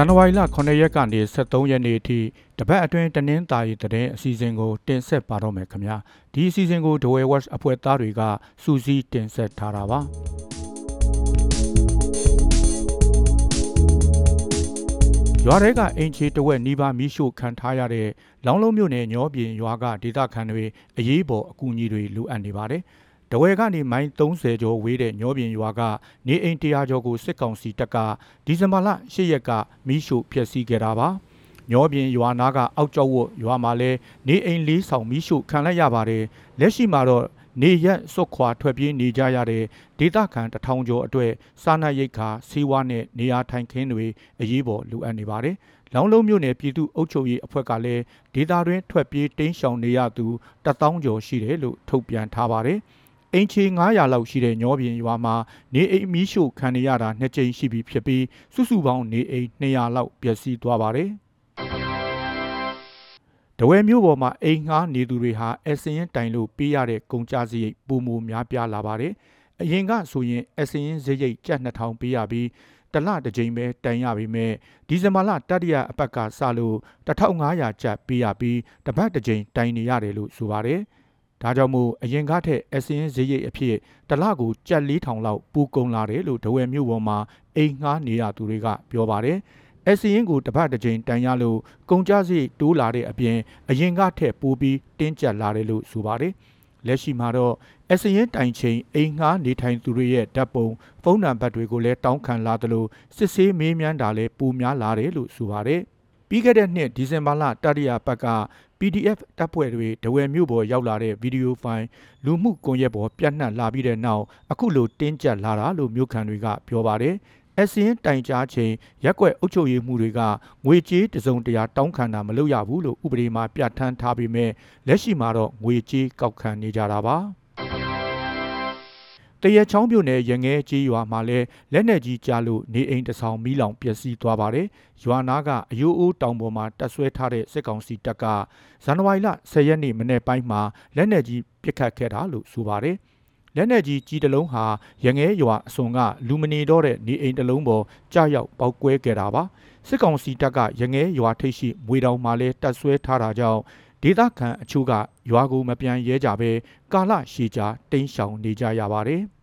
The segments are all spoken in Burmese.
ဇန်နဝါရီလ9ရက်ကနေ23ရက်နေ့အထိတပတ်အတွင်းတနင်္သာရီသတင်းအစီအစဉ်ကိုတင်ဆက်ပါတော့မယ်ခင်ဗျာဒီအစီအစဉ်ကို The Way Watch အဖွဲ့သားတွေကစူးစီးတင်ဆက်ထားတာပါရွာထဲကအင်ချီတဝက်နီးပါးမိရှို့ခံထားရတဲ့လောင်းလုံးမြို့နယ်ညောပြင်ရွာကဒေသခံတွေအရေးပေါ်အကူအညီတွေလိုအပ်နေပါတယ် တဝဲကနေမိုင်30ကျော်ဝေးတဲ့ညောပြင်ရွာကနေအိမ်100ကျော်ကိုစစ်ကောင်စီတပ်ကဒီဇင်ဘာလ10ရက်ကမီးရှို့ဖျက်ဆီးခဲ့တာပါညောပြင်ရွာနာကအောက်ကျောက်ဝတ်ရွာမှာလဲနေအိမ်လေးဆောင်မီးရှို့ခံလိုက်ရပါတယ်လက်ရှိမှာတော့နေရက်စွတ်ခွာထွက်ပြေးနေကြရတဲ့ဒေသခံတထောင်ကျော်အတွက်စားနပ်ရိက္ခာဆေးဝါးနဲ့နေရာထိုင်ခင်းတွေအရေးပေါ်လိုအပ်နေပါတယ်။လောင်းလုံးမြို့နယ်ပြည်သူ့အုပ်ချုပ်ရေးအဖွဲ့ကလည်းဒေသတွင်းထွက်ပြေးတင်းရှောင်နေရသူတထောင်ကျော်ရှိတယ်လို့ထုတ်ပြန်ထားပါတယ်။ အင်ချီ900လောက်ရှိတဲ့ညောပြင်ရွာမှာနေအိမ်မီးရှို့ခံရတာနှစ်ကြိမ်ရှိပြီဖြစ်ပြီးစုစုပေါင်းနေအိမ်200လောက်ပျက်စီးသွားပါတယ်။တဝဲမျိုးပေါ်မှာအိမ်ငှားနေသူတွေဟာအစရင်တိုင်လို့ပေးရတဲ့ကုန်ကြစရိတ်ပုံမများပြားလာပါတယ်။အရင်ကဆိုရင်အစရင်စရိတ်ကျပ်2000ပေးရပြီးတလတစ်ကြိမ်ပဲတိုင်ရပြီမဲ့ဒီဇင်ဘာလတတိယအပတ်ကစလို့1500ကျပ်ပေးရပြီးတပတ်တစ်ကြိမ်တိုင်နေရတယ်လို့ဆိုပါတယ်။ ဒါကြောင့်မို့အရင်ကထက်အစင်းဈေးရိတ်အဖြစ်တလကိုကြက်4000လောက်ပူကုန်လာတယ်လို့ဒဝယ်မြို့ပေါ်မှာအိမ်ငှားနေရသူတွေကပြောပါတယ်။အစင်းကိုတစ်ပတ်တစ်ကြိမ်တန်ရလို့ကုန်ကြစရိတ်တိုးလာတဲ့အပြင်အရင်ကထက်ပိုပြီးတင်းကျပ်လာတယ်လို့ဆိုပါတယ်။လက်ရှိမှာတော့အစရင်တိုင်ချိန်အိမ်ငှားနေထိုင်သူတွေရဲ့ဓာတ်ပုံဖုန်းနံပါတ်တွေကိုလည်းတောင်းခံလာသလိုစစ်ဆေးမေးမြန်းတာလည်းပိုများလာတယ်လို့ဆိုပါတယ်။ ပြီးခဲ့တဲ့နှစ်ဒီဇင်ဘာလတတိယပတ်က PDF တပ်ဖွဲ့တွေဒဝယ်မြို့ပေါ်ရောက်လာတဲ့ဗီဒီယိုဖိုင်လူမှုကွန်ရက်ပေါ်ပြန့်နှံ့လာပြီးတဲ့နောက်အခုလိုတင်းကျပ်လာတာလို့မြို့ခံတွေကပြောပါတယ်အစင်းတိုင်ကြားချိန်ရက်ွက်အုပ်ချုပ်ရေးမှုတွေကငွေကြေးတစုံတရာတောင်းခံတာမလုပ်ရဘူးလို့ဥပဒေမှာပြဋ္ဌာန်းထားပေမဲ့လက်ရှိမှာတော့ငွေကြေးကောက်ခံနေကြတာပါ တရချောင်းပြိုနယ်ရငဲကြီးရွာမှာလည်းလက်နက်ကြီးကြားလို့နေအိမ်တဆောင်မီးလောင်ပျက်စီးသွားပါတယ်။ရွာနာကအယိုးအိုးတောင်ပေါ်မှာတက်ဆွဲထားတဲ့စစ်ကောင်စီတပ်ကဇန်နဝါရီလ10ရက်နေ့မနေ့ပိုင်းမှာလက်နက်ကြီးပစ်ခတ်ခဲ့တာလို့ဆိုပါတယ်။လက်နက်ကြီးကြီးတလုံးဟာရငဲရွာအစွန်ကလူမနေတော့တဲ့နေအိမ်တလုံးပေါ်ကြားရောက်ပောက်ကွဲခဲ့တာပါ။စစ်ကောင်စီတပ်ကရငဲရွာထိပ်ရှိမွေတောင်မှာလဲတက်ဆွဲထားတာကြောင့် ဒေသခံအချို့ကရွာကိုမပြန်ရဲကြဘဲကာလရှည်ကြာတိမ်းရှောင်နေကြရပါတယ်။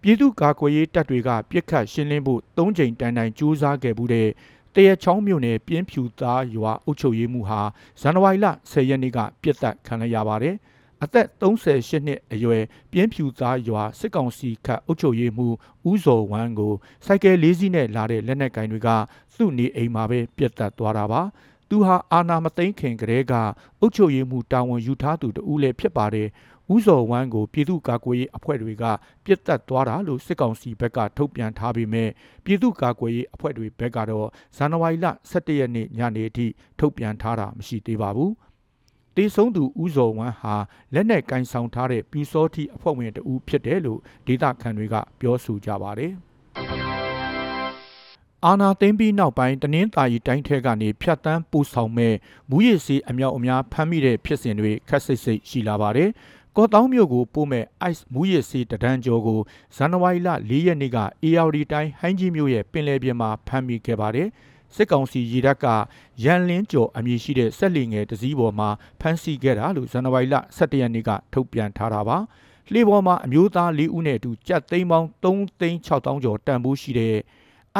ပြည်သူ့ကာကွယ်ရေးတပ်တွေကပြစ်ခတ်ရှင်းလင်းဖို့၃ကြိမ်တန်တိုင်ကြိုးစားခဲ့မှုတဲ့တရချောင်းမြို့နယ်ပြင်းဖြူသားရွာအုပ်ချုပ်ရေးမှုဟာဇန်နဝါရီလ10ရက်နေ့ကပြစ်တက်ခံရပါတယ်။အသက်38နှစ်အရွယ်ပြင်းဖြူသားရွာစစ်ကောင်စီခတ်အုပ်ချုပ်ရေးမှုဦးစော်ဝမ်းကိုစိုက်ကယ်လေးစီးနဲ့လာတဲ့လက်နက်ကင်တွေကသူ့နေအိမ်မှာပဲပြစ်တက်သွားတာပါ။ သူဟာအာနာမသိန်းခင်ကလေးကအုပ်ချုပ်ရေးမှုတာဝန်ယူထားသူတဦးလည်းဖြစ်ပါတယ်။ဦးစော်ဝမ်းကိုပြည်သူ့ကာကွယ်ရေးအဖွဲ့တွေကပြစ်တက်သွားတာလို့စစ်ကောင်စီဘက်ကထုတ်ပြန်ထားပေမဲ့ပြည်သူ့ကာကွယ်ရေးအဖွဲ့တွေဘက်ကတော့ဇန်နဝါရီလ17ရက်နေ့ညနေအထိထုတ်ပြန်ထားတာမရှိသေးပါဘူး။တေဆုံးသူဦးစော်ဝမ်းဟာလက်နက်ကင်ဆောင်ထားတဲ့ပြူစောတိအဖွဲ့ဝင်တဦးဖြစ်တယ်လို့ဒေသခံတွေကပြောဆိုကြပါတယ်။ အာနာသိမ်းပြီးနောက်ပိုင်းတနင်္သာရီတိုင်းထဲကနေဖြတ်တန်းပူဆောင်မဲ့မူရည်စီအမြောက်အများဖမ်းမိတဲ့ဖြစ်စဉ်တွေခက်စိတ်စိတ်ရှိလာပါတယ်။ကော့တောင်းမြို့ကိုပို့မဲ့ ice မူရစ်စီတဒန်းကျော်ကိုဇန်နဝါရီလ၄ရက်နေ့က ARD တိုင်းဟိုင်းကြီးမြို့ရဲ့ပင်လယ်ပြင်မှာဖမ်းမိခဲ့ပါတယ်။စစ်ကောင်စီရေတပ်ကရန်လင်းကျော်အမည်ရှိတဲ့ဆက်လီငယ်တစည်းပေါ်မှာဖမ်းဆီးခဲ့တာလို့ဇန်နဝါရီလ17ရက်နေ့ကထုတ်ပြန်ထားတာပါ။လှေပေါ်မှာအမျိုးသား၄ဦးနဲ့အတူကြက်သိန်းပေါင်း3သိန်း6000ကျော်တန်ဖိုးရှိတဲ့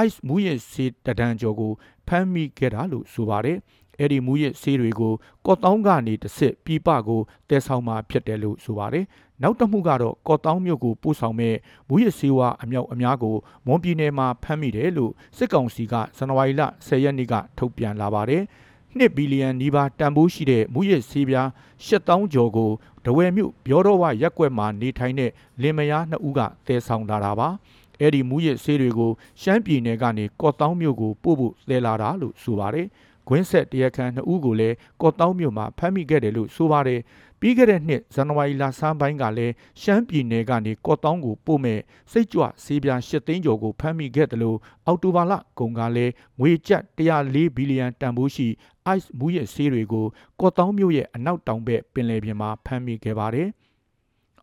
ice မူရစ်စီတဒန်းကျော်ကိုဖမ်းမိခဲ့တာလို့ဆိုပါတယ်။အဲ့ဒီမူရစ်ဆေးတွေကိုကော့တောင်းကနေတစ်စစ်ပြပကိုတဲဆောင်မှာဖြစ်တယ်လို့ဆိုပါတယ်။နောက်တစ်မှုကတော့ကော့တောင်းမြို့ကိုပို့ဆောင်မဲ့မူရစ်ဆေးဝါးအမြောက်အများကိုမွန်ပြည်နယ်မှာဖမ်းမိတယ်လို့စစ်ကောင်စီကဇန်နဝါရီလ10ရက်နေ့ကထုတ်ပြန်လာပါတယ်။2ဘီလီယံနီးပါးတန်ဖိုးရှိတဲ့မူရစ်ဆေးပြား8000ကျော်ကိုဒဝယ်မြို့ပြောတော်ဝရက်ကွက်မှာနေထိုင်တဲ့လင်မယားနှစ်ဦးကတဲဆောင်လာတာပါ။ အဲ့ဒီမူရစ်ဆေးတွေကိုရှမ်းပြည်နယ်ကနေကော့တောင်းမြို့ကိုပို့ဖို့လဲလာတာလို့ဆိုပါတယ်။ကွင်းဆက်တရားခံနှစ်ဦးကိုလည်းကော့တောင်းမြို့မှာဖမ်းမိခဲ့တယ်လို့ဆိုပါတယ်ပြီးခဲ့တဲ့နှစ်ဇန်နဝါရီလဆန်းပိုင်းကလည်းရှမ်းပြည်နယ်ကနေကော့တောင်းကိုပို့မဲ့စိတ်ကြွဆေးပြား၈သိန်းကျော်ကိုဖမ်းမိခဲ့တယ်လို့အော်တိုဘာလကုန်ကလည်းငွေကျပ်104ဘီလီယံတန်ဖိုးရှိ ice မူရဲ့ဆေးတွေကိုကော့တောင်းမြို့ရဲ့အနောက်တောင်ဘက်ပင်လယ်ပြင်မှာဖမ်းမိခဲ့ပါတယ်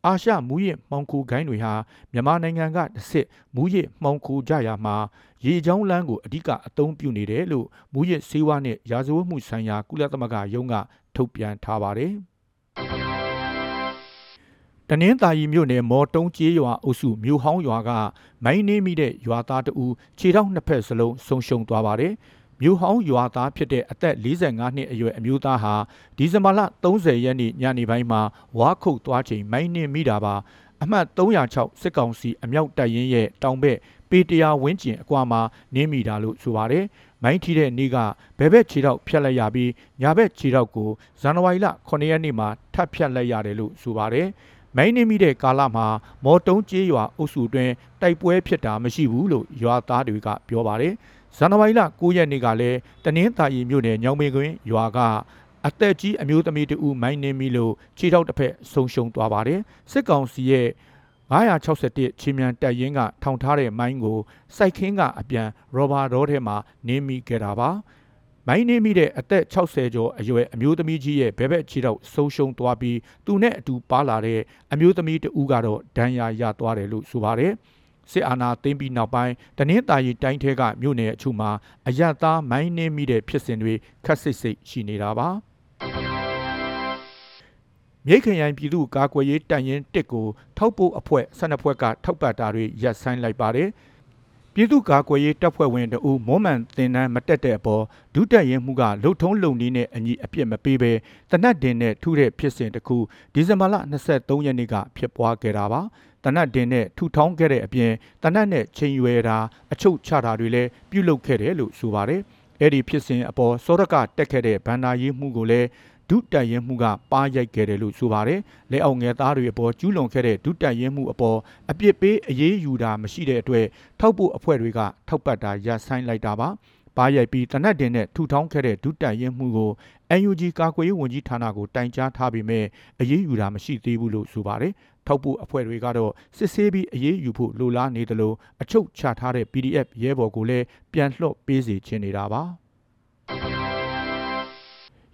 အာရှမူရစ်မှောင်ခိုဂိုင်းတွေဟာမြန်မာနိုင်ငံကတစ်စစ်မူရစ်မှောင်ခိုကြရမှာရေချောင်းလမ်းကိုအဓိကအသုံးပြုနေတယ်လို့မူရစ်စေဝါနဲ့ရာဇဝတ်မှုဆိုင်ရာကုလသမဂ္ဂရုံးကထုတ်ပြန်ထားပါတယ်တနင်္သာရီမြို့နယ်မော်တုံးကျေးရွာအုပ်စုမြို့ဟောင်းရွာကမိုင်းနေမိတဲ့ရွာသားတဦးခြေထောက်နှစ်ဖက်စလုံးဆုံးရှုံးသွားပါတယ်။ မြို့ဟောင်းရွာသားဖြစ်တဲ့အသက်45နှစ်အရွယ်အမျိုးသားဟာဒီဇင်ဘာလ30ရက်နေ့ညနေပိုင်းမှာဝါခုတ်သွားချိန်မိုင်းနေမိတာပါ။အမှတ်306စစ်ကောင်စီအမြောက်တပ်ရင်းရဲ့တောင်ဘက်ပေတရာဝင်းကျင်အကွာမှာနင်းမိတာလို့ဆိုပါတယ်။မိုင်းထီတဲ့နေ့ကဘဲဘက်ခြေထောက်ဖြတ်လိုက်ရပြီးညာဘက်ခြေထောက်ကိုဇန်နဝါရီလ9ရက်နေ့မှာထပ်ဖြတ်လိုက်ရတယ်လို့ဆိုပါတယ်။မိုင်းနေမိတဲ့ကာလမှာမော်တုံးကျေးရွာအုပ်စုတွင်တိုက်ပွဲဖြစ်တာမရှိဘူးလို့ရွာသားတွေကပြောပါတယ်။ ဇန်နဝါရီလ9ရက်နေ့ကလည်းတနင်္သာရီမြို့နယ်ညောင်မေကွင်းရွာကအသက်ကြီးအမျိုးသမီးတဦးမိုင်းနေမိလို့ခြေထောက်တစ်ဖက်ဆုံးရှုံးသွားပါတယ်။စစ်ကောင်စီရဲ့961ချင်းမြန်တပ်ရင်းကထောင်ထားတဲ့မိုင်းကိုစိုက်ခင်းကအပြန်ရောဘာဒေါထဲမှာနင်းမိခဲ့တာပါ။မိုင်းနေမိတဲ့အသက်60ကျော်အရွယ်အမျိုးသမီးကြီးရဲ့ဘဲဘက်ခြေထောက်ဆုံးရှုံးသွားပြီးသူနဲ့အတူပါလာတဲ့အမျိုးသမီးတဦးကတော့ဒဏ်ရာရသွားတယ်လို့ဆိုပါတယ် စစ်အာဏာသိမ်းပြီးနောက်ပိုင်းတနင်္သာရီတိုင်းထဲကမြို့နယ်အချို့မှာအယက်သားမိုင်းနှင်းမိတဲ့ဖြစ်စဉ်တွေခက်ဆစ်စိတ်ရှိနေတာပါမြိတ်ခရိုင်ပြည်သူ့ကာကွယ်ရေးတပ်ရင်းတစ်ကိုထောက်ပို့အဖွဲ့12ဖွဲ့ကထောက်ပတ်တာတွေရပ်ဆိုင်းလိုက်ပါတယ်။ပြည်သူ့ကာကွယ်ရေးတပ်ဖွဲ့ဝင်တအူမွန်မှန်တင်တန်းမတက်တဲ့အပေါ်ဒုတက်ရင်မှုကလှုပ်ထုံးလုံနည်းနဲ့အညီအပြစ်မပေးဘဲတနတ်တင်နဲ့ထုတဲ့ဖြစ်စဉ်တစ်ခုဒီဇင်ဘာလ23ရက်နေ့ကဖြစ်ပွားခဲ့တာပါ တနတ်တင်နဲ့ထူထောင်းခဲ့တဲ့အပြင်တနတ်နဲ့ချိန်ရွယ်တာအချုပ်ချတာတွေလည်းပြုလုပ်ခဲ့တယ်လို့ဆိုပါတယ်အဲ့ဒီဖြစ်စဉ်အပေါ်စောရကတက်ခဲ့တဲ့ဗန္နာရေးမှုကိုလည်းဒုတက်ရင်မှုကပါရိုက်ခဲ့တယ်လို့ဆိုပါတယ်။လက်အောက်ငယ်သားတွေအပေါ်ကျူးလွန်ခဲ့တဲ့ဒုတက်ရင်မှုအပေါ်အပြစ်ပေးအရေးယူတာမရှိတဲ့အတွက်ထောက်ဖို့အဖွဲ့တွေကထောက်ပတ်တာရပ်ဆိုင်းလိုက်တာပါ။ပါရိုက်ပြီးတနတ်တင်နဲ့ထူထောင်းခဲ့တဲ့ဒုတက်ရင်မှုကို UNG ကာကွယ်ရေးဝန်ကြီးဌာနကိုတိုင်ကြားထားပေမဲ့အရေးယူတာမရှိသေးဘူးလို့ဆိုပါတယ်။ ထောက်ဖို့အဖွဲ့တွေကတော့စစ်ဆေးပြီးအရေးယူဖို့လိုလားနေတယ်လို့အချုပ်ချထားတဲ့ PDF ရဲဘော်ကိုလည်းပြန်လှော့ပေးစီချင်နေတာပါ။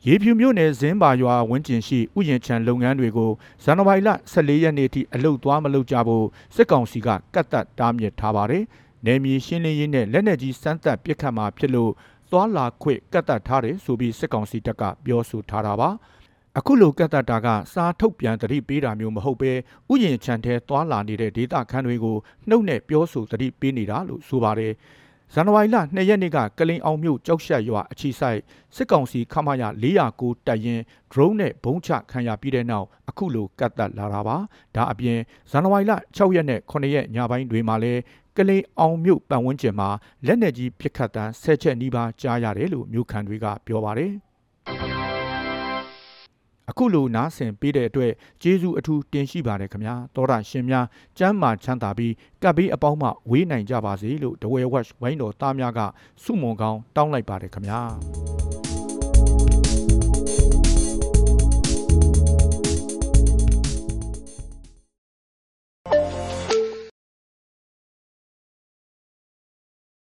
ရေဖြူမြို့နယ်ဇင်းပါရွာဝင်းကျင်ရှိဥယျာဉ်ခြံလုပ်ငန်းတွေကိုဇန်နဝါရီလ14ရက်နေ့ထိအလုတ်သွားမလုပ်ကြဖို့စစ်ကောင်စီကကတ်သက်တားမြစ်ထားပါတယ်။နယ်မြေရှင်းလင်းရေးနဲ့လက်နက်ကြီးစမ်းသပ်ပစ်ခတ်မှာဖြစ်လို့သွားလာခွင့်ကတ်သက်ထားတယ်ဆိုပြီးစစ်ကောင်စီတပ်ကပြောဆိုထားတာပါ။ အခုလိုကတ်သက်တာကစားထုတ်ပြန်တတိပေးတာမျိုးမဟုတ်ပဲဥယျာဉ်ခြံထဲသွားလာနေတဲ့ဒေသခံတွေကိုနှုတ်နဲ့ပြောဆိုတတိပေးနေတာလို့ဆိုပါတယ်။ဇန်နဝါရီလ2ရက်နေ့ကကလင်းအောင်မြို့ကြောက်ရှက်ရွာအခြေဆိုင်စစ်ကောင်စီခမရ409တပ်ရင် drone နဲ့ဘုံချခံရပြီးတဲ့နောက်အခုလိုကတ်တက်လာတာပါဒါအပြင်ဇန်နဝါရီလ6ရက်နဲ့9ရက်ညပိုင်းတွေမှာလည်းကလေးအောင်မြို့ပတ်ဝန်းကျင်မှာလက်နက်ကြီးပစ်ခတ်တမ်း၁၀ချက်နီးပါးကြားရတယ်လို့မြို့ခံတွေကပြောပါတယ် အခုလိုနားဆင်ပေးတဲ့အတွက်ကျေးဇူးအထူးတင်ရှိပါတယ်ခင်ဗျာသောတာရှင်များကျမ်းမာချမ်းသာပြီးကပ်ဘေးအပေါင်းမှဝေးနိုင်ကြပါစေလို့ဒဝဲဝက်ဝိုင်းတော်သားများကဆုမွန်ကောင်းတောင်းလိုက်ပါတယ်ခင်ဗျာ